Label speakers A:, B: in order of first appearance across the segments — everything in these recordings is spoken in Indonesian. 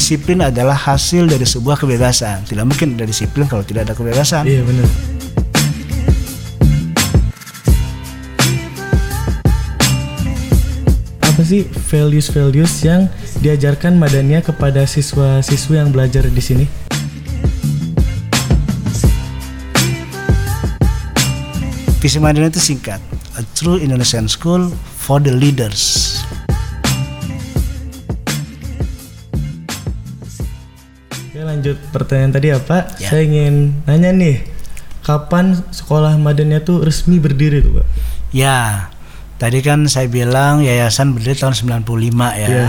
A: disiplin adalah hasil dari sebuah kebebasan. Tidak mungkin ada disiplin kalau tidak ada kebebasan.
B: Iya benar. Apa sih values-values yang diajarkan Madania kepada siswa-siswi yang belajar di sini?
A: Visi Madania itu singkat, a true Indonesian school for the leaders.
B: Lanjut pertanyaan tadi apa?
A: Ya.
B: Saya ingin nanya nih, kapan sekolah Madania tuh resmi berdiri tuh Pak?
A: Ya, tadi kan saya bilang yayasan berdiri tahun 95 ya.
B: Iya.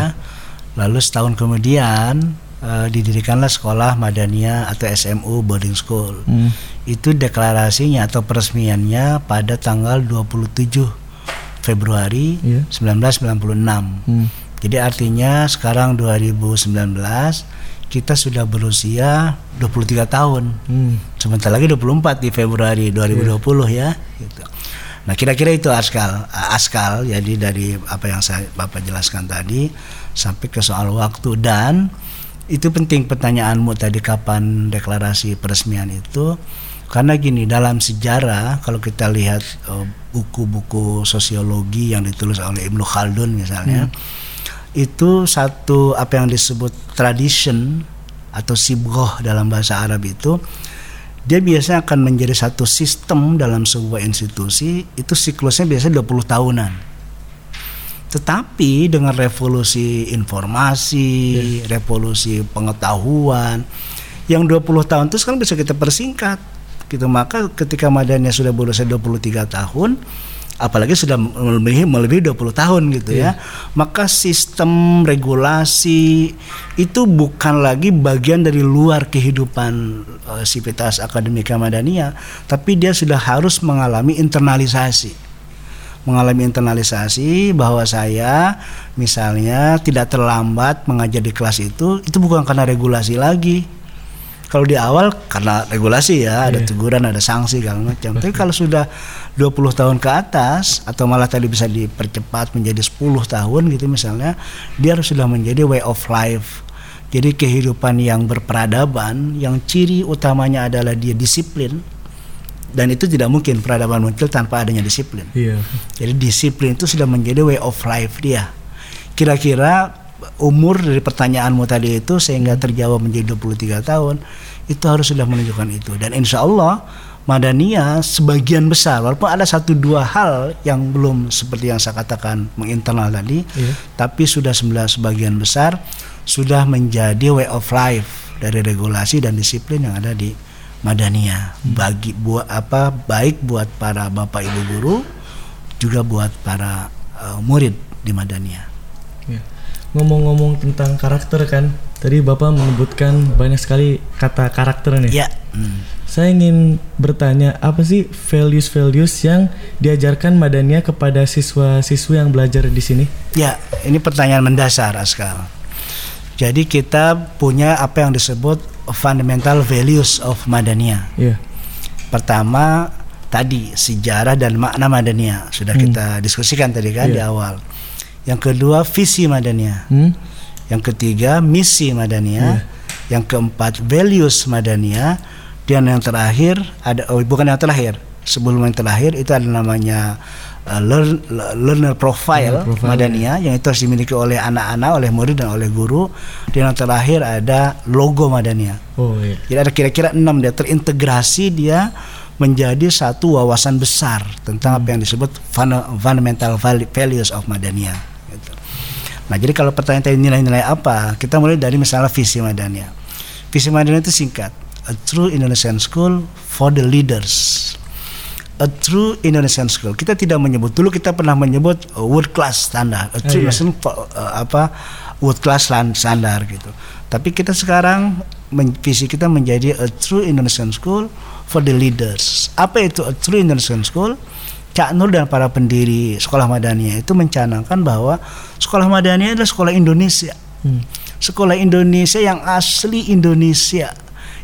A: Lalu setahun kemudian eh, didirikanlah sekolah Madania atau SMU boarding school.
B: Hmm.
A: Itu deklarasinya atau peresmiannya pada tanggal 27 Februari
B: Iya.
A: 1996.
B: Hmm.
A: Jadi artinya sekarang 2019 kita sudah berusia 23 tahun.
B: Hmm.
A: Sebentar lagi 24 di Februari 2020 ya gitu. Nah, kira-kira itu askal askal jadi dari apa yang saya Bapak jelaskan tadi sampai ke soal waktu dan itu penting pertanyaanmu tadi kapan deklarasi peresmian itu karena gini dalam sejarah kalau kita lihat eh, buku-buku sosiologi yang ditulis oleh Ibnu Khaldun misalnya itu satu apa yang disebut tradition atau sibgoh dalam bahasa Arab itu dia biasanya akan menjadi satu sistem dalam sebuah institusi itu siklusnya biasanya 20 tahunan. Tetapi dengan revolusi informasi, revolusi pengetahuan yang 20 tahun itu sekarang bisa kita persingkat. Gitu maka ketika Madania sudah berusia 23 tahun apalagi sudah melebihi melebihi 20 tahun gitu ya. Maka sistem regulasi itu bukan lagi bagian dari luar kehidupan eh, sivitas akademika Madania, tapi dia sudah harus mengalami internalisasi. Mengalami internalisasi bahwa saya misalnya tidak terlambat mengajar di kelas itu itu bukan karena regulasi lagi. Kalau di awal karena regulasi ya ada teguran ada sanksi segala macam. Tapi kalau sudah 20 tahun ke atas atau malah tadi bisa dipercepat menjadi 10 tahun gitu misalnya dia harus sudah menjadi way of life jadi kehidupan yang berperadaban yang ciri utamanya adalah dia disiplin dan itu tidak mungkin peradaban muncul tanpa adanya disiplin
B: Iya.
A: jadi disiplin itu sudah menjadi way of life dia. Kira-kira umur dari pertanyaanmu tadi itu sehingga terjawab menjadi 23 tahun itu harus sudah menunjukkan itu dan insya Allah Madania sebagian besar walaupun ada satu dua hal yang belum seperti yang saya katakan menginternal tadi
B: Iya.
A: tapi sudah sembilan sebagian besar sudah menjadi way of life dari regulasi dan disiplin yang ada di Madania bagi buat apa baik buat para bapak ibu guru juga buat para eh, murid di Madania.
B: Ya. Ngomong-ngomong tentang karakter kan, tadi Bapak menyebutkan banyak sekali kata karakter nih.
A: Ya, hmm.
B: Saya ingin bertanya, apa sih values-values yang diajarkan Madania kepada siswa-siswi yang belajar di sini?
A: ya ini pertanyaan mendasar Askal. Jadi kita punya apa yang disebut fundamental values of Madania.
B: Iya.
A: Pertama tadi sejarah dan makna Madania sudah kita diskusikan tadi kan
B: Iya.
A: di awal. Yang kedua visi Madania.
B: Hmm?
A: Yang ketiga misi Madania. Yang keempat values Madania. Dan yang terakhir ada oh, bukan yang terakhir. Sebelum yang terakhir itu ada namanya uh, learn- learner profile,
B: Learner profile,
A: Madania yang itu harus dimiliki oleh anak-anak, oleh murid dan oleh guru. Dan yang terakhir ada logo Madania.
B: Oh iya.
A: Jadi ada kira-kira enam dia terintegrasi dia menjadi satu wawasan besar tentang apa yang disebut fun- fundamental val- values of Madania. Gitu. Nah jadi kalau pertanyaan tadi nilai-nilai apa, kita mulai dari misalnya visi Madania. Visi Madania itu singkat, a true Indonesian school for the leaders. A true Indonesian school. Kita tidak menyebut dulu kita pernah menyebut uh, world class standard. A true
B: iya.
A: Indonesian uh, apa world class standar gitu. Tapi kita sekarang visi kita menjadi a true Indonesian school for the leaders. Apa itu a true Indonesian school? Cak Nur dan para pendiri sekolah Madania itu mencanangkan bahwa sekolah Madania adalah sekolah Indonesia.
B: Hmm.
A: Sekolah Indonesia yang asli Indonesia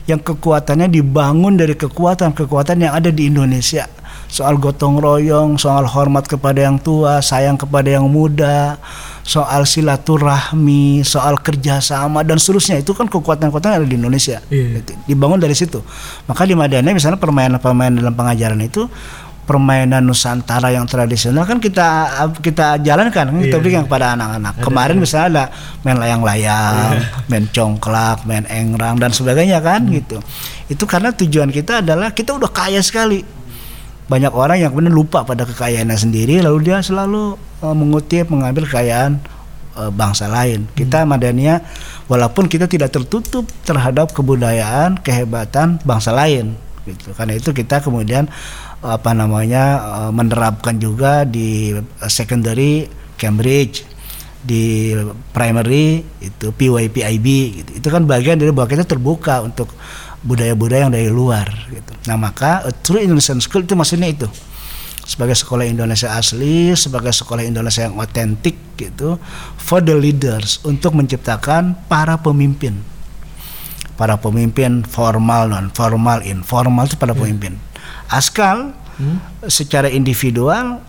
A: yang kekuatannya dibangun dari kekuatan-kekuatan yang ada di Indonesia soal gotong royong, soal hormat kepada yang tua, sayang kepada yang muda, soal silaturahmi, soal kerjasama dan seterusnya itu kan kekuatan-kekuatan yang ada di Indonesia.
B: Iya.
A: Dibangun dari situ. Maka di Madania misalnya permainan-permainan dalam pengajaran itu permainan Nusantara yang tradisional kan kita kita jalankan kan kita berikan kepada anak-anak. Kemarin misalnya ada main layang-layang, main congklak, main engrang dan sebagainya kan gitu. Itu karena tujuan kita adalah kita udah kaya sekali. Banyak orang yang kemudian lupa pada kekayaannya sendiri lalu dia selalu eh, mengutip mengambil kekayaan eh, bangsa lain. Kita Madania walaupun kita tidak tertutup terhadap kebudayaan, kehebatan bangsa lain gitu. Karena itu kita kemudian apa namanya eh, menerapkan juga di eh, secondary Cambridge di primary itu PYPIB gitu. Itu kan bagian dari bahwa kita terbuka untuk budaya-budaya yang dari luar gitu. Nah, maka a true Indonesian school itu maksudnya itu. Sebagai sekolah Indonesia asli, sebagai sekolah Indonesia yang otentik gitu for the leaders untuk menciptakan para pemimpin. Para pemimpin formal, non formal, informal itu para pemimpin. Askal
B: Hmm?
A: secara individual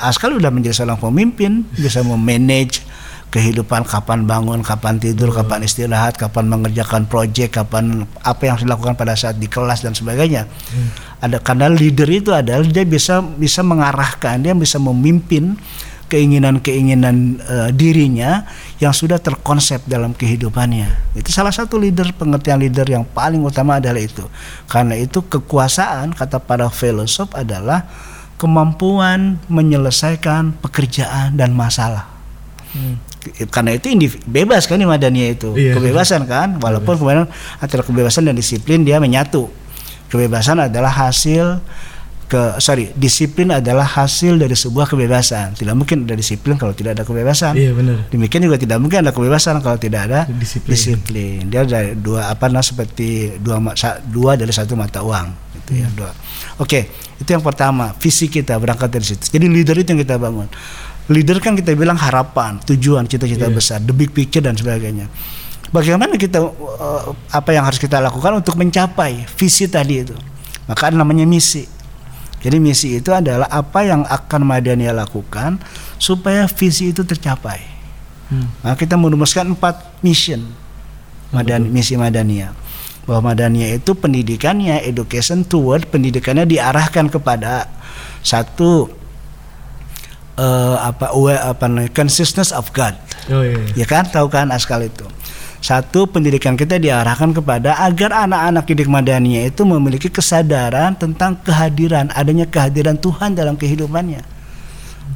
A: Askal udah menjadi seorang pemimpin bisa memanage kehidupan kapan bangun kapan tidur kapan istirahat kapan mengerjakan proyek kapan apa yang harus dilakukan pada saat di kelas dan sebagainya. Ada karena leader itu adalah dia bisa bisa mengarahkan dia bisa memimpin keinginan-keinginan eh, dirinya yang sudah terkonsep dalam kehidupannya. Itu salah satu leader pengertian leader yang paling utama adalah itu. Karena itu kekuasaan kata para filosof adalah kemampuan menyelesaikan pekerjaan dan masalah.
B: Hmm.
A: Karena itu bebas kan di Madania itu.
B: Iya.
A: Kebebasan kan walaupun kemudian antara kebebasan dan disiplin dia menyatu. Kebebasan adalah hasil ke sorry disiplin adalah hasil dari sebuah kebebasan. Tidak mungkin ada disiplin kalau tidak ada kebebasan.
B: Iya benar.
A: Demikian juga tidak mungkin ada kebebasan kalau tidak ada
B: Disiplin.
A: disiplin. Dia dari dua apa nah seperti dua dua dari satu mata uang gitu ya dua. Oke, itu yang pertama, visi kita berangkat dari situ. Jadi leader itu yang kita bangun. Leader kan kita bilang harapan, tujuan, cita-cita
B: Iya.
A: besar, the big picture dan sebagainya. Bagaimana kita uh, apa yang harus kita lakukan untuk mencapai visi tadi itu? Maka ada namanya misi. Jadi misi itu adalah apa yang akan Madania lakukan supaya visi itu tercapai.
B: Hmm.
A: Nah, kita merumuskan empat mission Madan, misi Madania. Bahwa Madania itu pendidikannya, education toward pendidikannya diarahkan kepada satu eh, apa apa consciousness of God.
B: Oh iya. iya.
A: Ya kan, tahu kan askal itu. Satu pendidikan kita diarahkan kepada agar anak-anak didik Madania itu memiliki kesadaran tentang kehadiran adanya kehadiran Tuhan dalam kehidupannya.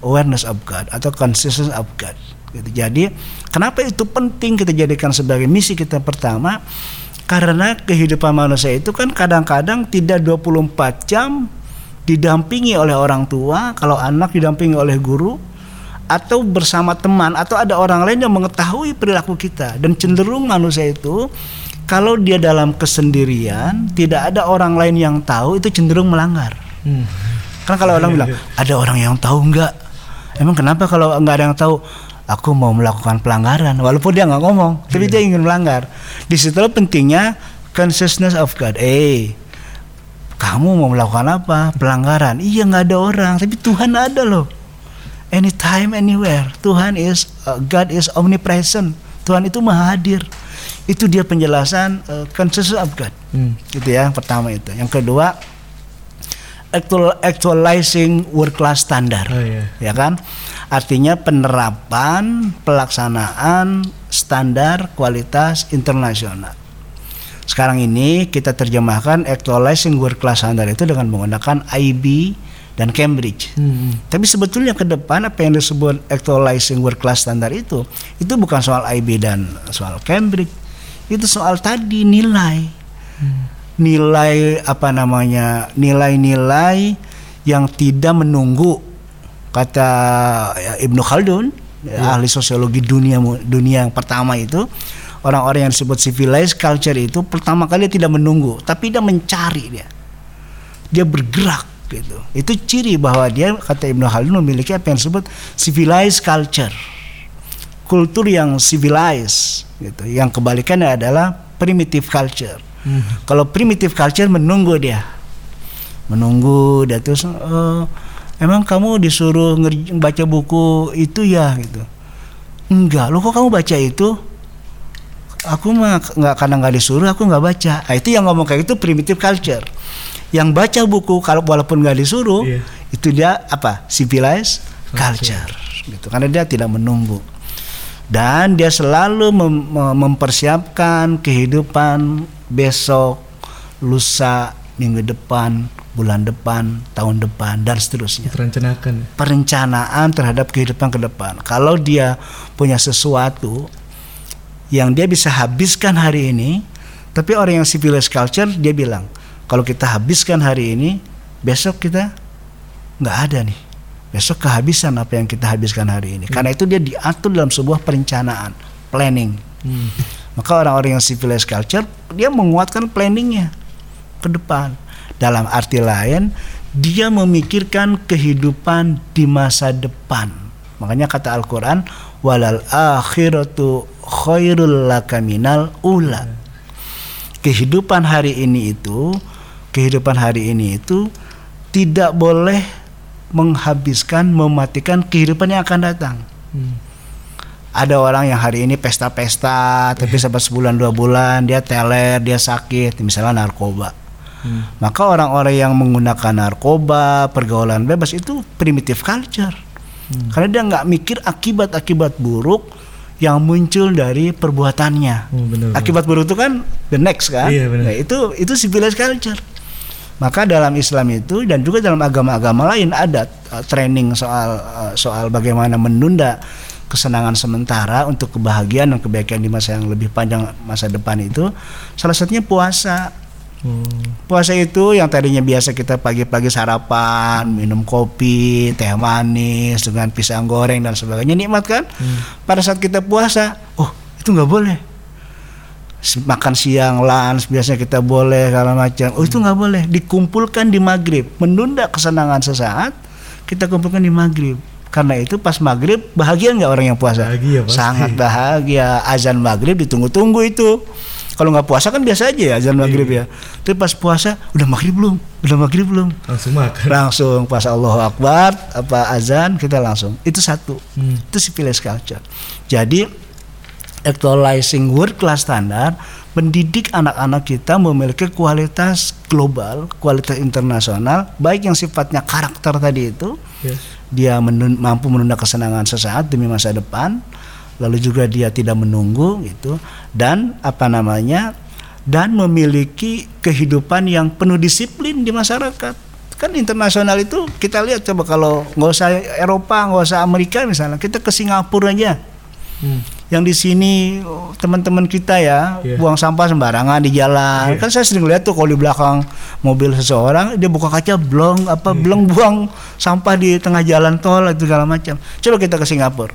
A: Awareness of God atau consciousness of God. Gitu. Jadi, kenapa itu penting kita jadikan sebagai misi kita pertama? Karena kehidupan manusia itu kan kadang-kadang tidak 24 jam didampingi oleh orang tua, kalau anak didampingi oleh guru, atau bersama teman atau ada orang lain yang mengetahui perilaku kita. Dan cenderung manusia itu kalau dia dalam kesendirian tidak ada orang lain yang tahu itu cenderung melanggar.
B: Hmm.
A: kan kalau orang bilang ada orang yang tahu nggak? Emang kenapa kalau nggak ada yang tahu? Aku mau melakukan pelanggaran walaupun dia nggak ngomong tapi dia ingin melanggar. Di situ pentingnya consciousness of God. Eh kamu mau melakukan apa? Pelanggaran. Iya nggak ada orang tapi Tuhan ada loh anytime anywhere. Tuhan is uh, God is omnipresent. Tuhan itu maha hadir. Itu dia penjelasan uh, consciousness of God.
B: Hmm.
A: gitu ya yang pertama itu. Yang kedua actual actualizing world class standard.
B: Oh iya.
A: ya kan? Artinya penerapan pelaksanaan standar kualitas internasional. Sekarang ini kita terjemahkan actualizing world class standard itu dengan menggunakan IB dan Cambridge.
B: Hmm.
A: tapi sebetulnya ke depan apa yang disebut actualizing world class standard itu itu bukan soal IB dan soal Cambridge. Itu soal tadi nilai. Nilai apa namanya nilai-nilai yang tidak menunggu kata ya, Ibnu Khaldun ya, ahli sosiologi dunia dunia yang pertama itu orang-orang yang disebut civilized culture itu pertama kali tidak menunggu tapi dia mencari dia. Dia bergerak gitu. Itu ciri bahwa dia kata Ibnu Khaldun memiliki apa yang disebut civilized culture. Kultur yang civilized gitu. Yang kebalikannya adalah primitive culture.
B: Hmm.
A: kalau primitive culture menunggu dia. Menunggu dia terus "Eh, emang kamu disuruh baca buku itu ya? Gitu. Enggak. Lo kok kamu baca itu? Aku mah nggak karena nggak disuruh aku nggak baca. Nah, itu yang ngomong kayak itu primitive culture yang baca buku kalau walaupun nggak disuruh
B: Iya.
A: itu dia apa civilized culture gitu karena dia tidak menunggu dan dia selalu mem- mem- mempersiapkan kehidupan besok lusa minggu depan bulan depan tahun depan dan seterusnya
B: Terencanakan.
A: perencanaan terhadap kehidupan ke depan. Kalau dia punya sesuatu yang dia bisa habiskan hari ini, tapi orang yang civilized culture dia bilang, kalau kita habiskan hari ini, besok kita nggak ada nih. Besok kehabisan apa yang kita habiskan hari ini. Karena itu dia diatur dalam sebuah perencanaan, planning.
B: Hmm.
A: Maka orang-orang yang civilized culture dia menguatkan planningnya ke depan. Dalam arti lain, dia memikirkan kehidupan di masa depan. Makanya kata Al-Quran, walal akhiratu khairul laka minal ula. Kehidupan hari ini itu, kehidupan hari ini itu tidak boleh menghabiskan, mematikan kehidupan yang akan datang
B: Hmm.
A: ada orang yang hari ini pesta-pesta tapi sampai sebulan dua bulan dia teler dia sakit misalnya narkoba
B: Hmm.
A: maka orang-orang yang menggunakan narkoba pergaulan bebas itu primitive culture
B: Hmm.
A: karena dia nggak mikir akibat-akibat buruk yang muncul dari perbuatannya
B: Oh, benar.
A: akibat buruk itu kan the next kan
B: Iya.
A: Nah, itu itu civilized culture maka dalam Islam itu dan juga dalam agama-agama lain ada uh, training soal uh, soal bagaimana menunda kesenangan sementara untuk kebahagiaan dan kebaikan di masa yang lebih panjang masa depan itu salah satunya puasa
B: Oh.
A: puasa itu yang tadinya biasa kita pagi-pagi sarapan minum kopi teh manis dengan pisang goreng dan sebagainya nikmat kan
B: Hmm.
A: pada saat kita puasa oh itu nggak boleh makan siang lunch biasanya kita boleh segala macam. Oh itu nggak boleh. Dikumpulkan di maghrib. Menunda kesenangan sesaat kita kumpulkan di maghrib. Karena itu pas maghrib bahagia nggak orang yang puasa?
B: Bahagia pasti.
A: sangat bahagia. Azan maghrib ditunggu-tunggu itu. Kalau nggak puasa kan biasa aja ya azan maghrib ya. Tapi pas puasa udah maghrib belum? Udah maghrib belum?
B: Langsung makan.
A: langsung pas Allahu Akbar apa azan kita langsung. Itu satu.
B: Hmm.
A: itu civilized culture. Jadi actualizing world class standard mendidik anak-anak kita memiliki kualitas global kualitas internasional baik yang sifatnya karakter tadi itu
B: Ya.
A: dia menun- mampu menunda kesenangan sesaat demi masa depan lalu juga dia tidak menunggu gitu dan apa namanya dan memiliki kehidupan yang penuh disiplin di masyarakat kan internasional itu kita lihat coba kalau nggak usah Eropa nggak usah Amerika misalnya kita ke Singapura aja
B: Hmm.
A: Yang di sini teman-teman kita ya
B: Iya.
A: buang sampah sembarangan di jalan
B: Iya.
A: kan saya sering lihat tuh kalau di belakang mobil seseorang dia buka kaca blong apa
B: Iya.
A: blong buang sampah di tengah jalan tol itu segala macam coba kita ke Singapura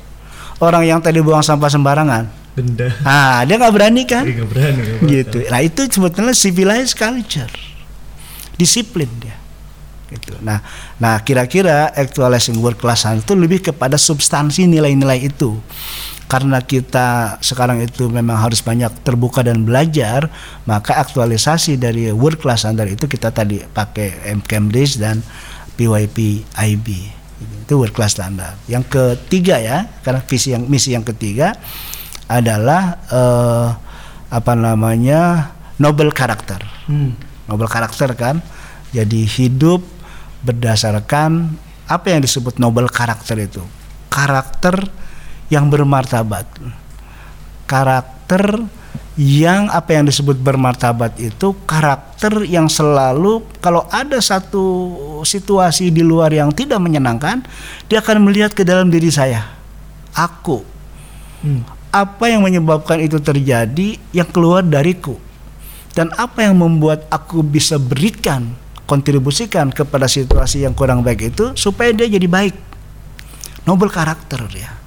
A: orang yang tadi buang sampah sembarangan
B: Denda.
A: ah dia nggak berani kan
B: Ih, nggak berani. bakal.
A: gitu nah itu sebetulnya civilized culture disiplin dia gitu. Nah nah kira-kira actualizing world class itu lebih kepada substansi nilai-nilai itu. Karena kita sekarang itu memang harus banyak terbuka dan belajar maka aktualisasi dari world class standard itu kita tadi pakai M Cambridge dan PYP IB itu world class standard. Yang ketiga ya karena visi yang misi yang ketiga adalah eh, apa namanya noble karakter.
B: Hmm.
A: noble karakter kan? Jadi hidup berdasarkan apa yang disebut noble karakter itu. Karakter yang bermartabat. Karakter yang apa yang disebut bermartabat itu karakter yang selalu kalau ada satu situasi di luar yang tidak menyenangkan dia akan melihat ke dalam diri saya. Aku.
B: Hmm.
A: apa yang menyebabkan itu terjadi? Yang keluar dariku. Dan apa yang membuat aku bisa berikan kontribusikan kepada situasi yang kurang baik itu supaya dia jadi baik. Noble karakter ya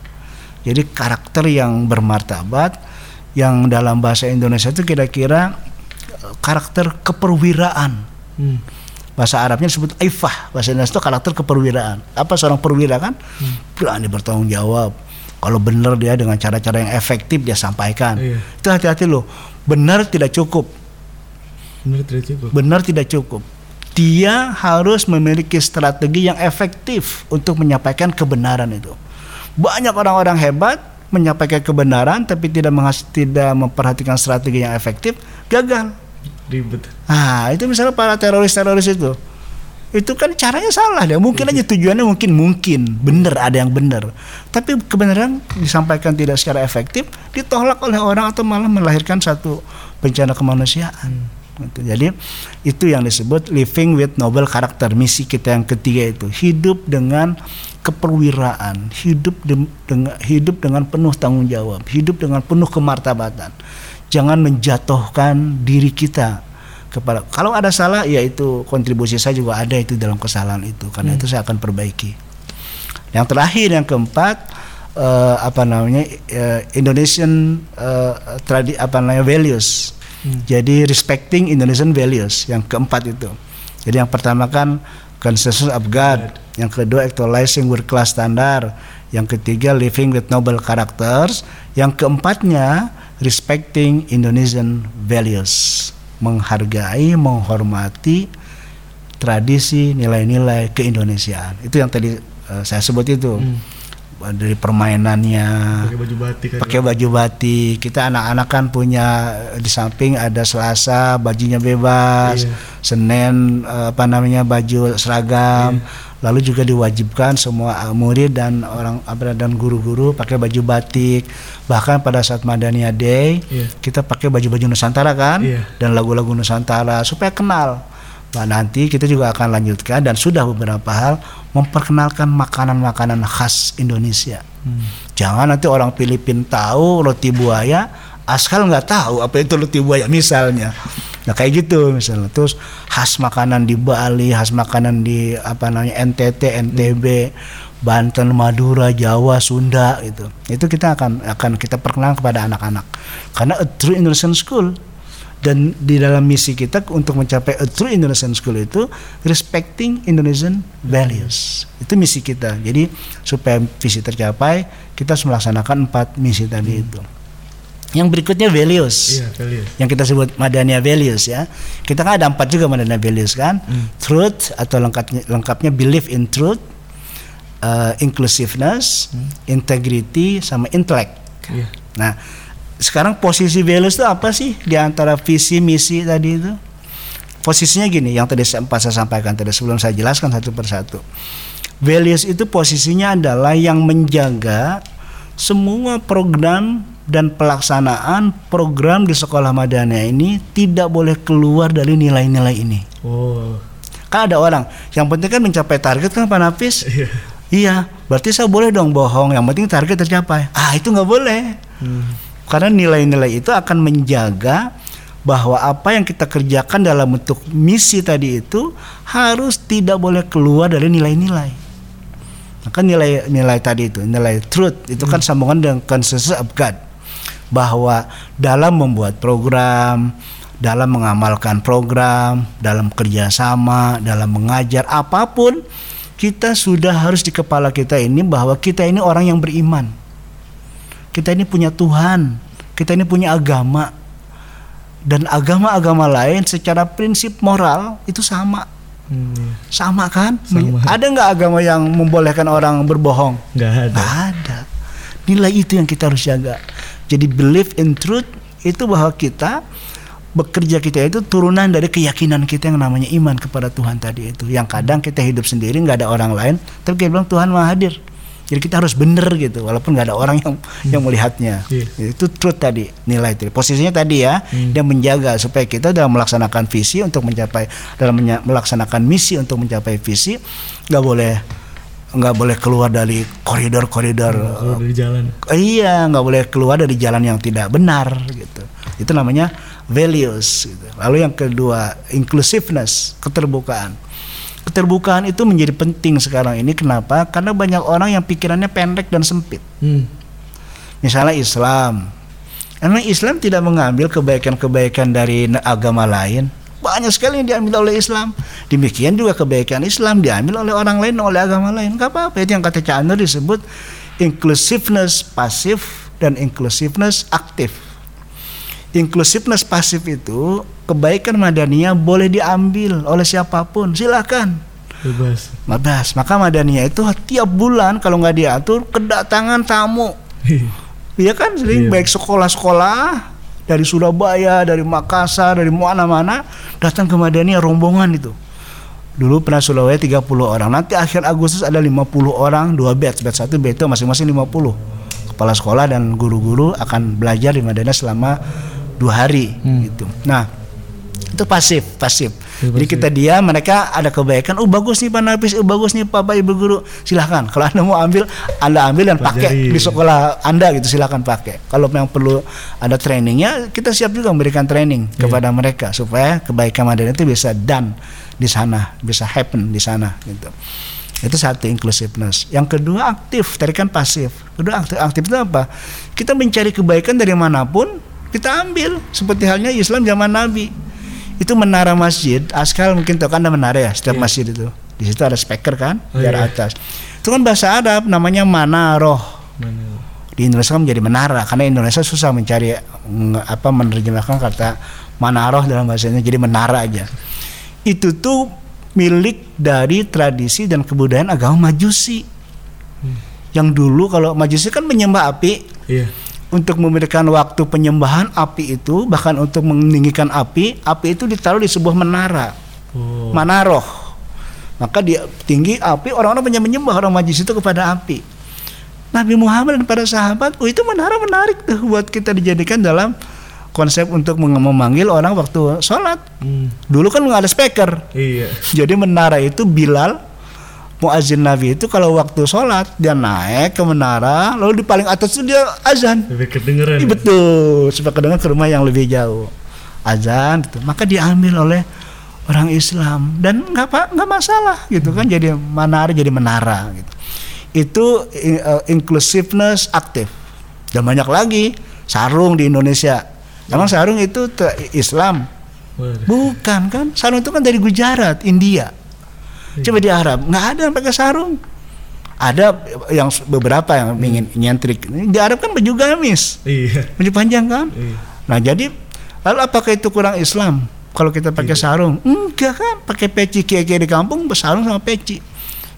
A: jadi karakter yang bermartabat yang dalam bahasa Indonesia itu kira-kira eh, karakter keperwiraan.
B: Hmm.
A: bahasa Arabnya disebut aifah. Bahasa Indonesia itu karakter keperwiraan. Apa seorang perwira kan? Berani bertanggung jawab. Kalau benar dia dengan cara-cara yang efektif dia sampaikan.
B: Iya.
A: itu hati-hati loh. Benar tidak cukup.
B: Benar tidak cukup.
A: benar tidak cukup dia harus memiliki strategi yang efektif untuk menyampaikan kebenaran itu. Banyak orang-orang hebat menyampaikan kebenaran tapi tidak menghas- tidak memperhatikan strategi yang efektif, gagal.
B: Ribet.
A: Ah, itu misalnya para teroris-teroris itu. Itu kan caranya salah ya. Mungkin aja tujuannya mungkin mungkin benar ada yang benar. Tapi kebenaran disampaikan tidak secara efektif, ditolak oleh orang atau malah melahirkan satu bencana kemanusiaan. Gitu. Jadi itu yang disebut living with noble character. Misi kita yang ketiga itu hidup dengan keperwiraan, hidup de- dengan hidup dengan penuh tanggung jawab, hidup dengan penuh kemartabatan. Jangan menjatuhkan diri kita kepada kalau ada salah ya itu kontribusi saya juga ada itu dalam kesalahan itu karena itu saya akan perbaiki. Yang terakhir yang keempat eh, apa namanya eh, Indonesian eh, tradi apa namanya values. Jadi respecting Indonesian values yang keempat itu. Jadi yang pertama kan consciousness of God, yang kedua actualizing world class standard, yang ketiga living with noble characters, yang keempatnya respecting Indonesian values, menghargai, menghormati tradisi, nilai-nilai keindonesiaan. Itu yang tadi eh, saya sebut itu. Dari permainannya,
B: Pakai baju batik. kan.
A: pakai baju batik. Kita anak-anak kan punya di samping ada Selasa bajunya bebas,
B: Iya.
A: Senin eh, apa namanya baju seragam. Lalu juga diwajibkan semua murid dan orang apa dan guru-guru pakai baju batik. Bahkan pada saat Madania Day
B: Iya.
A: kita pakai baju-baju Nusantara kan
B: Iya.
A: dan lagu-lagu Nusantara supaya kenal. Nah, nanti kita juga akan lanjutkan dan sudah beberapa hal memperkenalkan makanan-makanan khas Indonesia. Jangan nanti orang Filipina tahu roti buaya, asal nggak tahu apa itu roti buaya misalnya. Nah kayak gitu misalnya. Terus khas makanan di Bali, khas makanan di apa namanya NTT, NTB, Banten, Madura, Jawa, Sunda gitu. Itu kita akan akan kita perkenalkan kepada anak-anak. Karena a true Indonesian school dan di dalam misi kita untuk mencapai a true Indonesian school itu respecting Indonesian values. Itu misi kita. Jadi supaya visi tercapai kita harus melaksanakan empat misi tadi itu. Yang berikutnya values.
B: Iya, values.
A: yang kita sebut Madania values ya. Kita kan ada empat juga Madania values kan? Truth atau lengkapnya lengkapnya belief in truth uh, inclusiveness integrity sama intellect.
B: Iya.
A: Nah, sekarang posisi values itu apa sih di antara visi misi tadi itu? Posisinya gini, yang tadi sempat saya sampaikan tadi sebelum saya jelaskan satu persatu. Values itu posisinya adalah yang menjaga semua program dan pelaksanaan program di sekolah madania ini tidak boleh keluar dari nilai-nilai ini.
B: Oh.
A: Kan ada orang yang penting kan mencapai target kan Pak Nafis?
B: Iya.
A: Iya, berarti saya boleh dong bohong. Yang penting target tercapai. Ah, itu nggak boleh. Karena nilai-nilai itu akan menjaga bahwa apa yang kita kerjakan dalam bentuk misi tadi itu harus tidak boleh keluar dari nilai-nilai. Maka nilai-nilai tadi itu, nilai truth itu kan sambungan dengan consensus of God. Bahwa dalam membuat program, dalam mengamalkan program, dalam kerjasama, dalam mengajar apa pun, kita sudah harus di kepala kita ini bahwa kita ini orang yang beriman. Kita ini punya Tuhan, kita ini punya agama. Dan agama-agama lain secara prinsip moral itu sama.
B: Hmm.
A: Sama kan?
B: Sama.
A: Ada nggak agama yang membolehkan orang berbohong?
B: Nggak ada.
A: Nggak ada. Nilai itu yang kita harus jaga. Jadi believe in truth itu bahwa kita bekerja kita itu turunan dari keyakinan kita yang namanya iman kepada Tuhan tadi itu. Yang kadang kita hidup sendiri nggak ada orang lain, tapi kita bilang Tuhan maha hadir. Jadi kita harus bener gitu, walaupun nggak ada orang yang yang melihatnya.
B: Iya.
A: Itu truth tadi, nilai itu. Posisinya tadi ya, dia menjaga supaya kita dalam melaksanakan visi untuk mencapai dalam menya- melaksanakan misi untuk mencapai visi nggak boleh nggak boleh keluar dari koridor-koridor
B: Kalau dari jalan.
A: iya nggak boleh keluar dari jalan yang tidak benar gitu itu namanya values gitu. lalu yang kedua inclusiveness keterbukaan keterbukaan itu menjadi penting sekarang ini. Kenapa? Karena banyak orang yang pikirannya pendek dan sempit.
B: Hmm.
A: misalnya Islam. Emang Islam tidak mengambil kebaikan-kebaikan dari agama lain. Banyak sekali yang diambil oleh Islam. Demikian juga kebaikan Islam diambil oleh orang lain oleh agama lain. Nggak apa-apa. Itu yang kata Chandra disebut inclusiveness pasif dan inclusiveness aktif Inclusiveness pasif itu kebaikan Madaniyah boleh diambil oleh siapa pun, silakan.
B: Bebas.
A: Bebas. Maka Madaniyah itu tiap bulan kalau nggak diatur kedatangan tamu. Iya kan sering
B: Iya.
A: baik sekolah-sekolah dari Surabaya, dari Makassar, dari mana-mana datang ke Madaniyah rombongan itu. Dulu pernah Surabaya 30 orang. Nanti akhir Agustus ada 50 orang, dua batch, batch satu batch itu masing-masing 50. Kepala sekolah dan guru-guru akan belajar di Madaniyah selama dua hari gitu. Nah, itu pasif, pasif.
B: Itu
A: Jadi
B: pasif.
A: kita dia mereka ada kebaikan. Oh bagus nih Pak Nafis, oh bagus nih Bapak Ibu guru. Silahkan. Kalau anda mau ambil, anda ambil dan pakai di sekolah anda gitu. Silahkan pakai. Kalau memang perlu ada trainingnya, kita siap juga memberikan training
B: Iya.
A: kepada mereka supaya kebaikan Madani itu bisa done di sana, bisa happen di sana gitu. Itu satu inclusiveness. Yang kedua aktif, tadi kan pasif. Kedua aktif, aktif itu apa? Kita mencari kebaikan dari mana pun kita ambil. Seperti halnya Islam zaman Nabi. Itu menara masjid, askal mungkin tahu kan ada menara ya setiap
B: Iya.
A: masjid itu. Di situ ada speaker kan
B: Oh,
A: di arah
B: iya.
A: atas. Itu kan bahasa Arab namanya manaroh.
B: Mana?
A: Di Indonesia kan menjadi menara karena Indonesia susah mencari apa menerjemahkan kata manaroh dalam bahasa Indonesia jadi menara aja. Itu tuh milik dari tradisi dan kebudayaan agama Majusi. Yang dulu kalau Majusi kan menyembah api,
B: Iya.
A: Untuk memberikan waktu penyembahan api itu bahkan untuk meninggikan api, api itu ditaruh di sebuah menara,
B: Oh.
A: manaroh. Maka dia tinggi api orang-orang banyak menyembah orang Majusi itu kepada api. Nabi Muhammad dan para sahabat, oh itu menara menarik tuh buat kita dijadikan dalam konsep untuk memanggil orang waktu sholat.
B: Hmm.
A: Dulu kan nggak ada speaker,
B: Iya.
A: jadi menara itu Bilal muazin Nabi itu kalau waktu sholat dia naik ke menara, lalu di paling atas itu dia azan.
B: Lebih kedengeran.
A: Iya, betul, supaya kedengar ke rumah yang lebih jauh. Azan gitu. Maka diambil oleh orang Islam dan nggak apa nggak masalah gitu kan jadi menara jadi menara gitu. Itu uh, inclusiveness aktif. Dan banyak lagi sarung di Indonesia. Emang sarung itu Islam?
B: Waduh.
A: Bukan kan? Sarung itu kan dari Gujarat, India. Coba di Arab nggak ada yang pakai sarung. Ada yang beberapa yang ingin nyentrik. Di Arab kan baju gamis,
B: Iya.
A: baju panjang kan.
B: Iya.
A: Nah jadi lalu apakah itu kurang Islam? Kalau kita pakai sarung, enggak kan? Pakai peci kiai-kiai di kampung bersarung sama peci.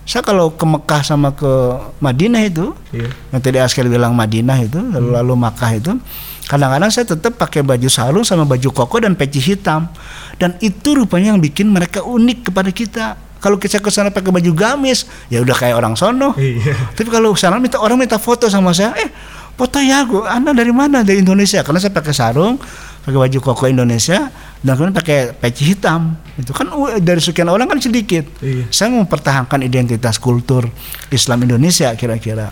A: Saya kalau ke Mekah sama ke Madinah itu,
B: Iya.
A: yang tadi Askel bilang Madinah itu, lalu lalu Makkah itu, kadang-kadang saya tetap pakai baju sarung sama baju koko dan peci hitam. Dan itu rupanya yang bikin mereka unik kepada kita. Kalau kita ke sana pakai baju gamis, ya udah kayak orang sono.
B: Iya.
A: Tapi kalau sana minta orang minta foto sama saya, eh foto ya aku, anda dari mana? Dari Indonesia. Karena saya pakai sarung, pakai baju koko Indonesia, dan kemudian pakai peci hitam. Itu kan dari sekian orang kan sedikit.
B: Iya.
A: Saya mempertahankan identitas kultur Islam Indonesia kira-kira.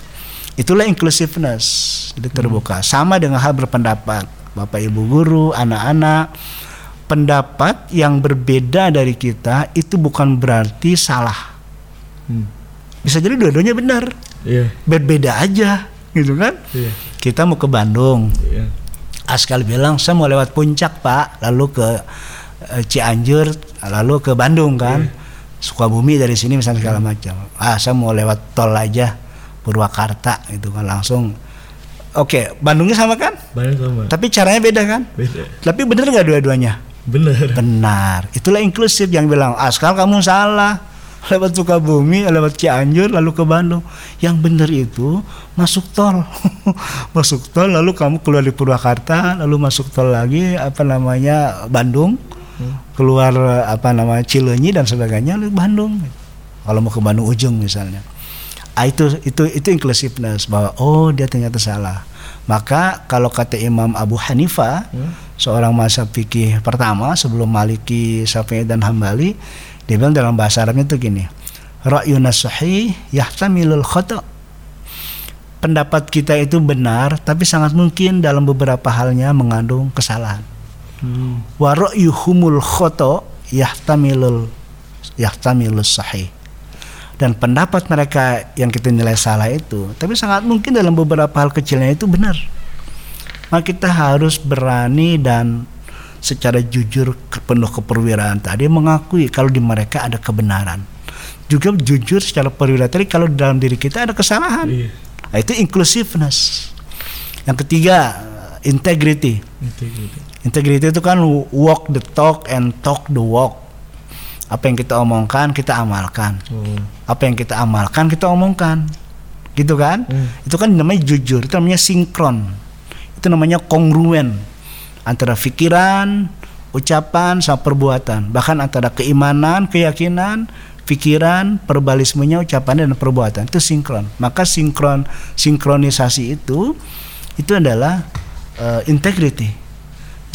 A: Itulah inclusiveness, jadi terbuka. Sama dengan hal berpendapat, bapak ibu guru, anak-anak. Pendapat yang berbeda dari kita itu bukan berarti salah.
B: Hmm.
A: Bisa jadi dua-duanya benar
B: Iya.
A: berbeda aja gitu kan
B: Iya.
A: kita mau ke Bandung
B: Iya.
A: Askal bilang saya mau lewat puncak pak lalu ke eh, Cianjur lalu ke Bandung kan Sukabumi dari sini misalnya segala macam ah saya mau lewat tol aja Purwakarta gitu kan langsung oke Bandungnya sama kan
B: Banyak sama.
A: tapi caranya beda kan
B: Beda.
A: tapi bener nggak dua-duanya
B: Bener.
A: benar. Itulah inklusif yang bilang Askal kamu salah. Lewat Sukabumi lewat Cianjur lalu ke Bandung. Yang benar itu masuk tol. Masuk tol lalu kamu keluar di Purwakarta lalu masuk tol lagi apa namanya Bandung. Keluar eh, apa namanya Cileunyi dan sebagainya lalu Bandung. Kalau mau ke Bandung ujung misalnya. Ah, itu itu itu inclusiveness bahwa oh dia ternyata salah maka kalau kata Imam Abu Hanifah seorang mazhab fikih pertama sebelum Maliki, Syafi'i dan Hambali dia bilang dalam bahasa Arabnya itu gini ra'yuna sahih yahtamilul khata. Pendapat kita itu benar tapi sangat mungkin dalam beberapa halnya mengandung kesalahan.
B: Hmm.
A: wa ra'yuhumul khata yahtamilul yahtamilus sahih dan pendapat mereka yang kita nilai salah itu tapi sangat mungkin dalam beberapa hal kecilnya itu benar maka kita harus berani dan secara jujur penuh keperwiraan tadi mengakui kalau di mereka ada kebenaran juga jujur secara perwira tadi kalau di dalam diri kita ada kesalahan
B: Iya.
A: Nah, itu inclusiveness yang ketiga integrity
B: Itu gitu.
A: Integrity itu kan walk the talk and talk the walk. Apa yang kita omongkan kita amalkan.
B: Oh.
A: Apa yang kita amalkan kita omongkan. Gitu kan?
B: Hmm.
A: Itu kan namanya jujur, itu namanya sinkron. Itu namanya kongruen antara pikiran, ucapan sama perbuatan. Bahkan antara keimanan, keyakinan, pikiran, perbalismenya, ucapan dan perbuatan itu sinkron. Maka sinkron sinkronisasi itu itu adalah eh, integrity.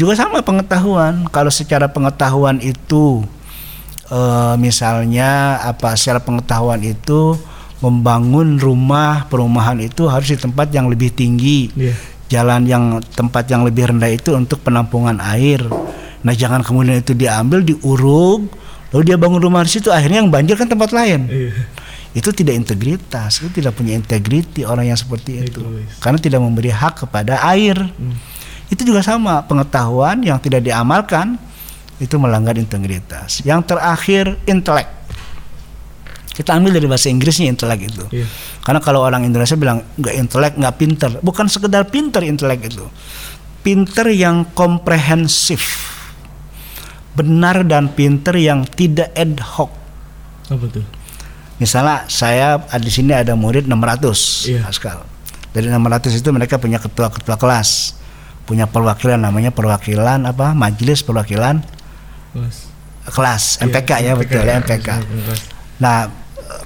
A: Juga sama pengetahuan. Kalau secara pengetahuan itu eh, misalnya apa secara pengetahuan itu membangun rumah perumahan itu harus di tempat yang lebih tinggi
B: Iya.
A: jalan yang tempat yang lebih rendah itu untuk penampungan air. Nah jangan kemudian itu diambil diuruk, lalu dia bangun rumah di situ akhirnya yang banjir kan tempat lain.
B: Iya.
A: Itu tidak integritas, itu tidak punya integriti orang yang seperti itu, karena tidak memberi hak kepada air.
B: Hmm.
A: Itu juga sama pengetahuan yang tidak diamalkan itu melanggar integritas. Yang terakhir intelek. Kita ambil dari bahasa Inggrisnya intelek itu.
B: Iya.
A: Karena kalau orang Indonesia bilang nggak intelek, nggak pinter, bukan sekedar pinter intelek itu, pinter yang komprehensif, benar dan pinter yang tidak ad hoc.
B: Apa tuh?
A: Misalnya saya di sini ada murid 600
B: Iya.
A: Pascal. Dari 600 itu mereka punya ketua-ketua kelas, punya perwakilan namanya perwakilan apa? Majelis perwakilan. Kelas
B: Iya,
A: MPK ya betul ya MPK. Nah,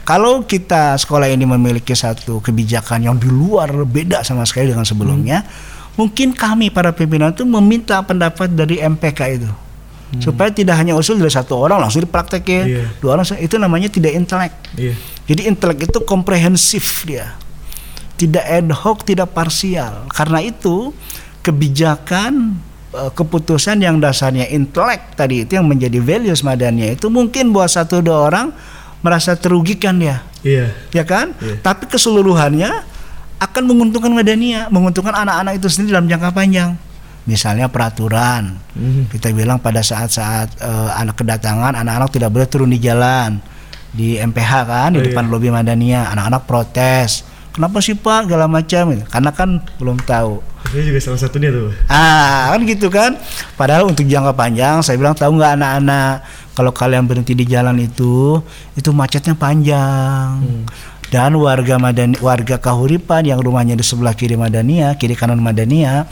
A: kalau kita sekolah ini memiliki satu kebijakan yang di luar beda sama sekali dengan sebelumnya, mungkin kami para pimpinan itu meminta pendapat dari MPK itu. Supaya tidak hanya usul dari satu orang langsung dipraktekin,
B: Iya.
A: dua orang itu namanya tidak intelek.
B: Iya.
A: Jadi intelek itu komprehensif dia. Tidak ad hoc, tidak parsial. Karena itu kebijakan keputusan yang dasarnya intelek tadi itu yang menjadi values madania itu mungkin buat satu dua orang merasa terugikan dia,
B: Iya.
A: ya kan?
B: Iya.
A: Tapi keseluruhannya akan menguntungkan madania, menguntungkan anak-anak itu sendiri dalam jangka panjang. Misalnya peraturan,
B: Hmm.
A: kita bilang pada saat-saat eh, anak kedatangan anak-anak tidak boleh turun di jalan di MPH kan di
B: Oh,
A: depan
B: iya.
A: lobi Madania anak-anak protes kenapa sih pak? Segala macam karena kan belum tahu.
B: Itu juga salah satunya tuh.
A: ah kan gitu kan? Padahal untuk jangka panjang saya bilang tahu nggak anak-anak kalau kalian berhenti di jalan itu itu macetnya panjang.
B: Hmm.
A: dan warga Madani, warga Kahuripan yang rumahnya di sebelah kiri Madania, kiri kanan Madania,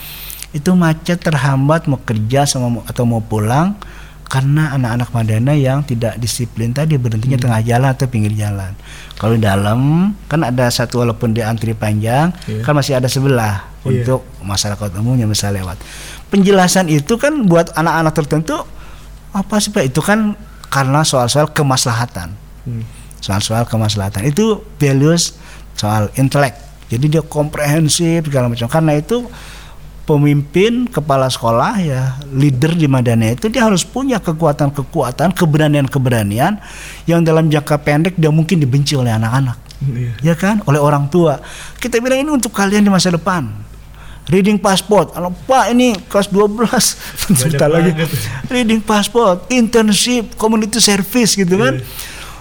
A: itu macet terhambat mau kerja sama atau mau pulang karena anak-anak Madana yang tidak disiplin tadi berhentinya
B: Hmm.
A: tengah jalan atau pinggir jalan. Kalau di dalam kan ada satu walaupun di antri panjang,
B: Iya.
A: kan masih ada sebelah
B: Iya.
A: untuk masyarakat umum yang bisa lewat. Penjelasan itu kan buat anak-anak tertentu apa sih Pak? Itu kan karena soal-soal kemaslahatan
B: Hmm.
A: soal-soal kemaslahatan itu values soal intelek jadi dia komprehensif segala macam karena itu pemimpin kepala sekolah ya leader di Madania itu dia harus punya kekuatan-kekuatan keberanian-keberanian yang dalam jangka pendek dia mungkin dibenci oleh anak-anak.
B: Iya.
A: ya kan? Oleh orang tua. Kita bilang ini untuk kalian di masa depan. Reading passport. Kalau pak ini kelas 12 sebentar lagi. reading passport internship community service gitu kan?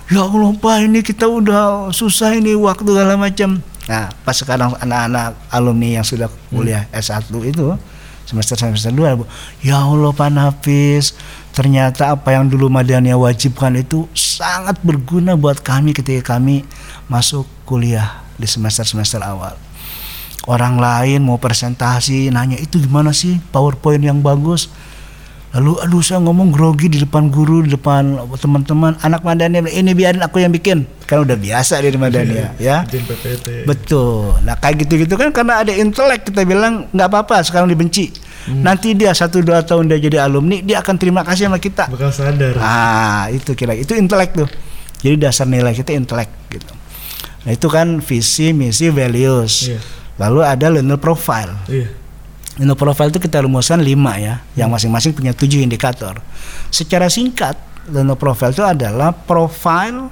B: Iya.
A: ya Allah pak ini kita udah susah ini waktu segala macam nah pas sekarang anak-anak alumni yang sudah kuliah S1 itu semester semester 2 ya Allah Pak Nafis ternyata apa yang dulu Madania wajibkan itu sangat berguna buat kami ketika kami masuk kuliah di semester-semester awal. Orang lain mau presentasi nanya itu gimana sih? PowerPoint yang bagus lalu aduh saya ngomong grogi di depan guru di depan teman-teman anak bilang, ini biarin aku yang bikin kan udah biasa di Madania ya
B: Jen PPT.
A: betul nah kayak gitu-gitu kan karena ada intelek kita bilang nggak apa-apa sekarang dibenci nanti dia satu dua tahun dia jadi alumni dia akan terima kasih sama kita
B: Bakal sadar.
A: Ah, itu kira itu intelek tuh. Jadi dasar nilai kita intelek gitu. Nah, itu kan visi, misi, values.
B: Iya.
A: Lalu ada learner profile.
B: Iya.
A: Learner profile itu kita rumuskan lima ya, yang masing-masing punya tujuh indikator. Secara singkat, learner profile itu adalah profile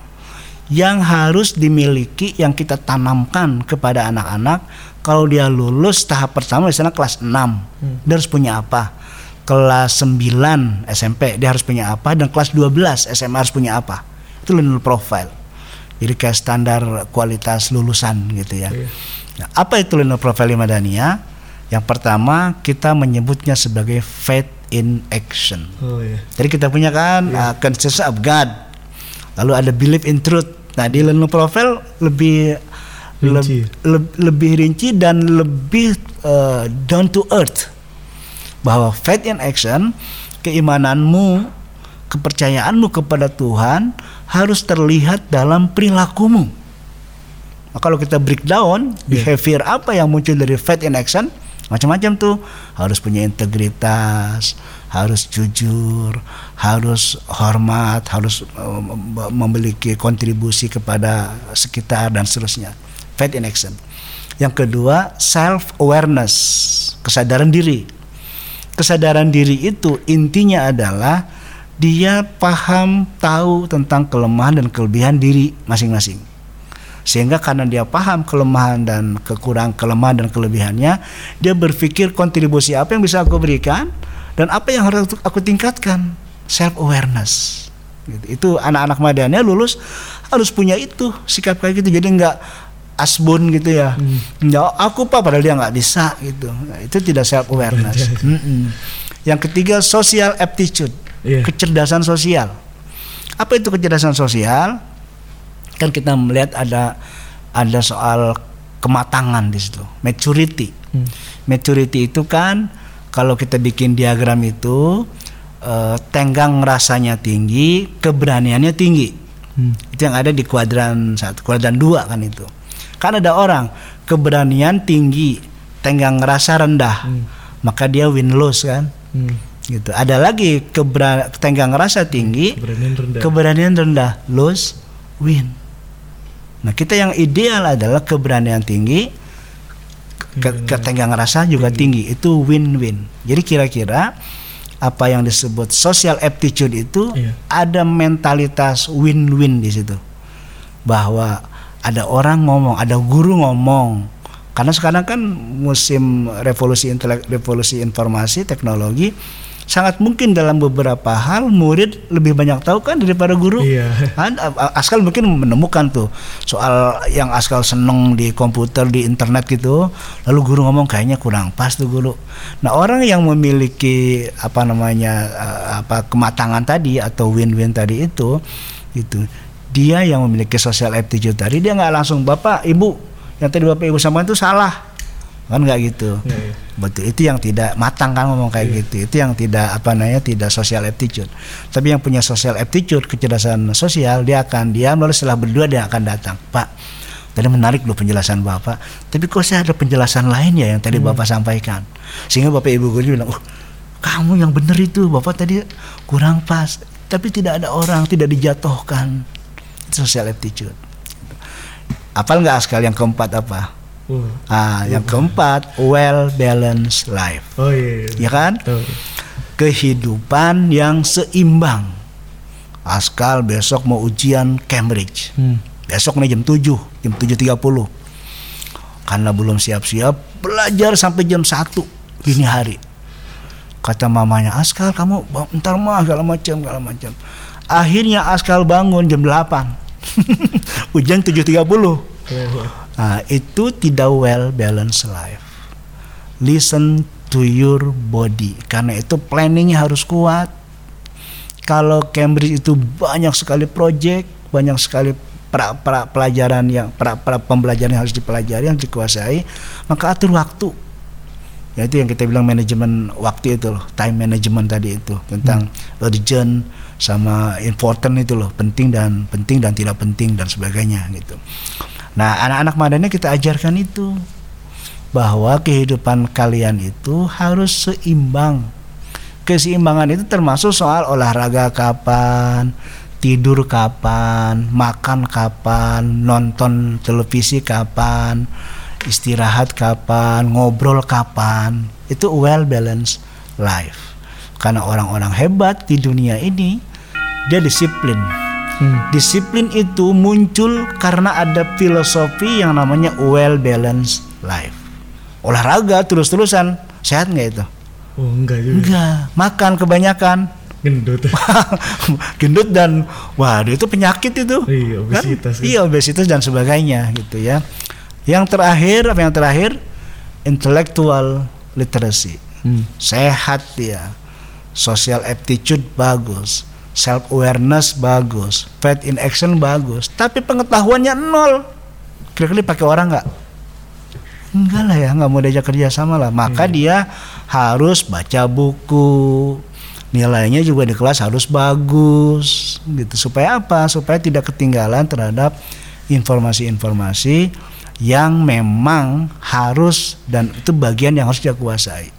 A: yang harus dimiliki yang kita tanamkan kepada anak-anak. Kalau dia lulus tahap pertama misalnya kelas 6 dia harus punya apa? Kelas 9 SMP dia harus punya apa? Dan kelas 12 SMA harus punya apa? Itu learner profile jadi kayak standar kualitas lulusan gitu ya.
B: Iya.
A: Nah, apa itu learner profile Madania yang pertama kita menyebutnya sebagai faith in action.
B: Oh ya.
A: Jadi kita punya kan uh, consciousness of God. Lalu ada belief in truth. Nah, di learning profile lebih leb-
B: Rinci.
A: leb- lebih rinci dan lebih uh, down to earth. Bahwa faith in action, keimananmu, kepercayaanmu kepada Tuhan harus terlihat dalam perilakumu. Nah, kalau kita breakdown behavior apa yang muncul dari faith in action, macam-macam tuh harus punya integritas, harus jujur, harus hormat, harus mem- memiliki kontribusi kepada sekitar dan seterusnya. Faith in action. Yang kedua, self awareness, kesadaran diri. Kesadaran diri itu intinya adalah dia paham tahu tentang kelemahan dan kelebihan diri masing-masing sehingga karena dia paham kelemahan dan kekurangan kelemahan dan kelebihannya dia berpikir kontribusi apa yang bisa aku berikan dan apa yang harus aku tingkatkan. Self awareness gitu. itu anak-anak madanya lulus harus punya itu sikap kayak gitu. Jadi nggak asbun gitu ya. Ya aku pak padahal dia nggak bisa gitu. Nah, itu tidak self awareness yang ketiga social aptitude.
B: Iya.
A: kecerdasan sosial. Apa itu kecerdasan sosial kan kita melihat ada ada soal kematangan di situ maturity
B: Hmm.
A: maturity itu kan kalau kita bikin diagram itu eh, tenggang rasanya tinggi keberaniannya tinggi
B: Hmm.
A: itu yang ada di kuadran satu kuadran dua kan itu kan ada orang keberanian tinggi tenggang rasa rendah
B: Hmm.
A: maka dia win lose kan
B: Hmm.
A: gitu ada lagi kebera- tenggang rasa tinggi
B: Keberanian rendah.
A: keberanian rendah lose win nah kita yang ideal adalah keberanian tinggi ke, ketenggang rasa juga tinggi. itu win-win. Jadi kira-kira apa yang disebut social aptitude itu
B: Iya.
A: ada mentalitas win-win di situ. Bahwa ada orang ngomong ada guru ngomong. Karena sekarang kan musim revolusi intelek revolusi informasi teknologi sangat mungkin dalam beberapa hal murid lebih banyak tahu kan daripada guru.
B: Iya.
A: kan? Askal mungkin menemukan tuh soal yang Askal seneng di komputer di internet gitu. Lalu guru ngomong kayaknya kurang pas tuh guru. Nah orang yang memiliki apa namanya apa kematangan tadi atau win-win tadi itu itu dia yang memiliki social aptitude tadi dia nggak langsung bapak ibu yang tadi bapak ibu sampaikan itu salah. Kan nggak gitu.
B: Iya, iya.
A: Betul. Itu yang tidak matang kan ngomong kayak gitu. Itu yang tidak apa namanya tidak social aptitude. Tapi yang punya social aptitude kecerdasan sosial dia akan diam lalu setelah berdua dia akan datang. Pak tadi menarik loh penjelasan bapak. Tapi kok saya ada penjelasan lain ya yang tadi bapak sampaikan? Sehingga bapak ibu guru bilang oh kamu yang benar itu. Bapak tadi kurang pas. Tapi tidak ada orang tidak dijatuhkan. Social aptitude. Apal nggak sekali yang keempat apa
B: Oh.
A: Ah, yang keempat, well balanced life.
B: Oh iya. iya.
A: Ya kan?
B: Tahu.
A: Kehidupan yang seimbang. Askal besok mau ujian Cambridge.
B: Hmm.
A: Besok nih jam 7, jam 7.30. Karena belum siap-siap, belajar sampai jam 1 dini hari. Kata mamanya, Askal kamu ntar mah segala macam, segala macam. Akhirnya Askal bangun jam 8. ujian 7.30. Nah, itu tidak well balanced life. Listen to your body. Karena itu planningnya harus kuat. Kalau Cambridge itu banyak sekali project, banyak sekali pra, pra- pelajaran yang pra, pra- pembelajaran yang harus dipelajari, yang dikuasai, maka atur waktu. Ya itu yang kita bilang manajemen waktu itu loh, time management tadi itu tentang urgent sama important itu loh, penting dan penting dan tidak penting dan sebagainya gitu. Nah, anak-anak madanya kita ajarkan itu bahwa kehidupan kalian itu harus seimbang. Keseimbangan itu termasuk soal olahraga kapan, tidur kapan, makan kapan, nonton televisi kapan, istirahat kapan, ngobrol kapan. Itu well balanced life. Karena orang-orang hebat di dunia ini dia disiplin.
B: Hmm.
A: Disiplin itu muncul karena ada filosofi yang namanya well balanced life. Olahraga terus-terusan sehat nggak itu?
B: Oh enggak juga.
A: Enggak. Makan kebanyakan
B: Gendut.
A: gendut dan waduh itu penyakit itu.
B: Iya, obesitas
A: Kan?
B: ya.
A: Iya obesitas dan sebagainya gitu ya. Yang terakhir apa yang terakhir? Intellectual literacy.
B: Hmm.
A: Sehat dia. social aptitude bagus, self awareness bagus, faith in action bagus, tapi pengetahuannya nol. Kira-kira dipakai orang nggak? Enggak lah ya, nggak mau diajak kerja sama lah. Maka dia harus baca buku, nilainya juga di kelas harus bagus, gitu. Supaya apa? Supaya tidak ketinggalan terhadap informasi-informasi yang memang harus dan itu bagian yang harus dia kuasai.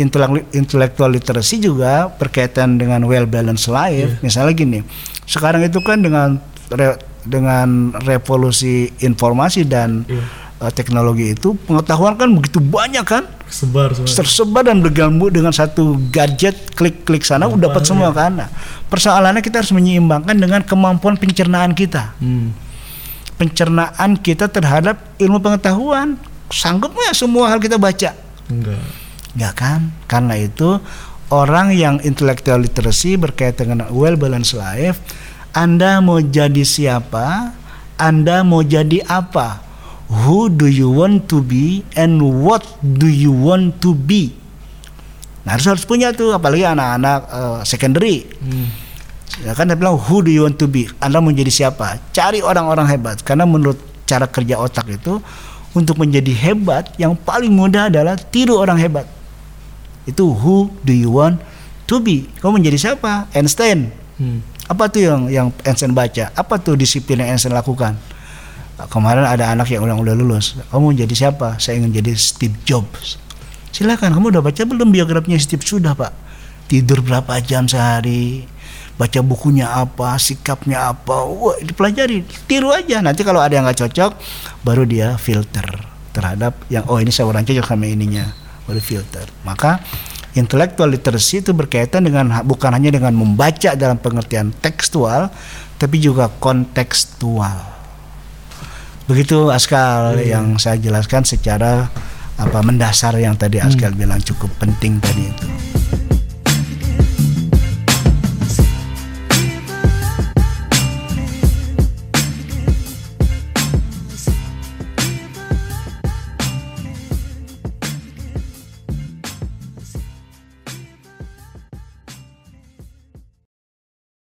A: Intellectual literacy juga berkaitan dengan well balanced life. Yeah. Misalnya gini, sekarang itu kan dengan re, dengan revolusi informasi dan yeah. Iya. uh, teknologi itu pengetahuan kan begitu banyak kan?
B: Sebar, sebar.
A: tersebar dan bergabung dengan satu gadget klik-klik sana udah dapat semua ya. kan. Nah, persoalannya kita harus menyeimbangkan dengan kemampuan pencernaan kita. Hmm. Pencernaan kita terhadap ilmu pengetahuan sanggup nggak semua hal kita baca?
B: Enggak
A: nggak kan? Karena itu orang yang intellectual literacy berkaitan dengan well balanced life anda mau jadi siapa? Anda mau jadi apa? Who do you want to be and what do you want to be? Nah harus harus punya tuh apalagi anak-anak uh, secondary. Hmm. ya kan? Dia bilang who do you want to be? Anda mau jadi siapa? Cari orang-orang hebat. Karena menurut cara kerja otak itu untuk menjadi hebat yang paling mudah adalah tiru orang hebat itu who do you want to be? Kamu menjadi siapa? Einstein. Hmm. apa tuh yang yang Einstein baca? Apa tuh disiplin yang Einstein lakukan? Kemarin ada anak yang udah udah lulus. Kamu menjadi siapa? Saya ingin jadi Steve Jobs. Silakan kamu udah baca belum biografinya Steve? Sudah pak. Tidur berapa jam sehari? Baca bukunya apa? Sikapnya apa? Wah dipelajari. Tiru aja. Nanti kalau ada yang nggak cocok baru dia filter terhadap yang oh ini saya orang cocok sama ininya filter. Maka intellectual literacy itu berkaitan dengan bukan hanya dengan membaca dalam pengertian tekstual, tapi juga kontekstual. Begitu Askal hmm. yang saya jelaskan secara apa mendasar yang tadi Askal hmm. bilang cukup penting tadi itu.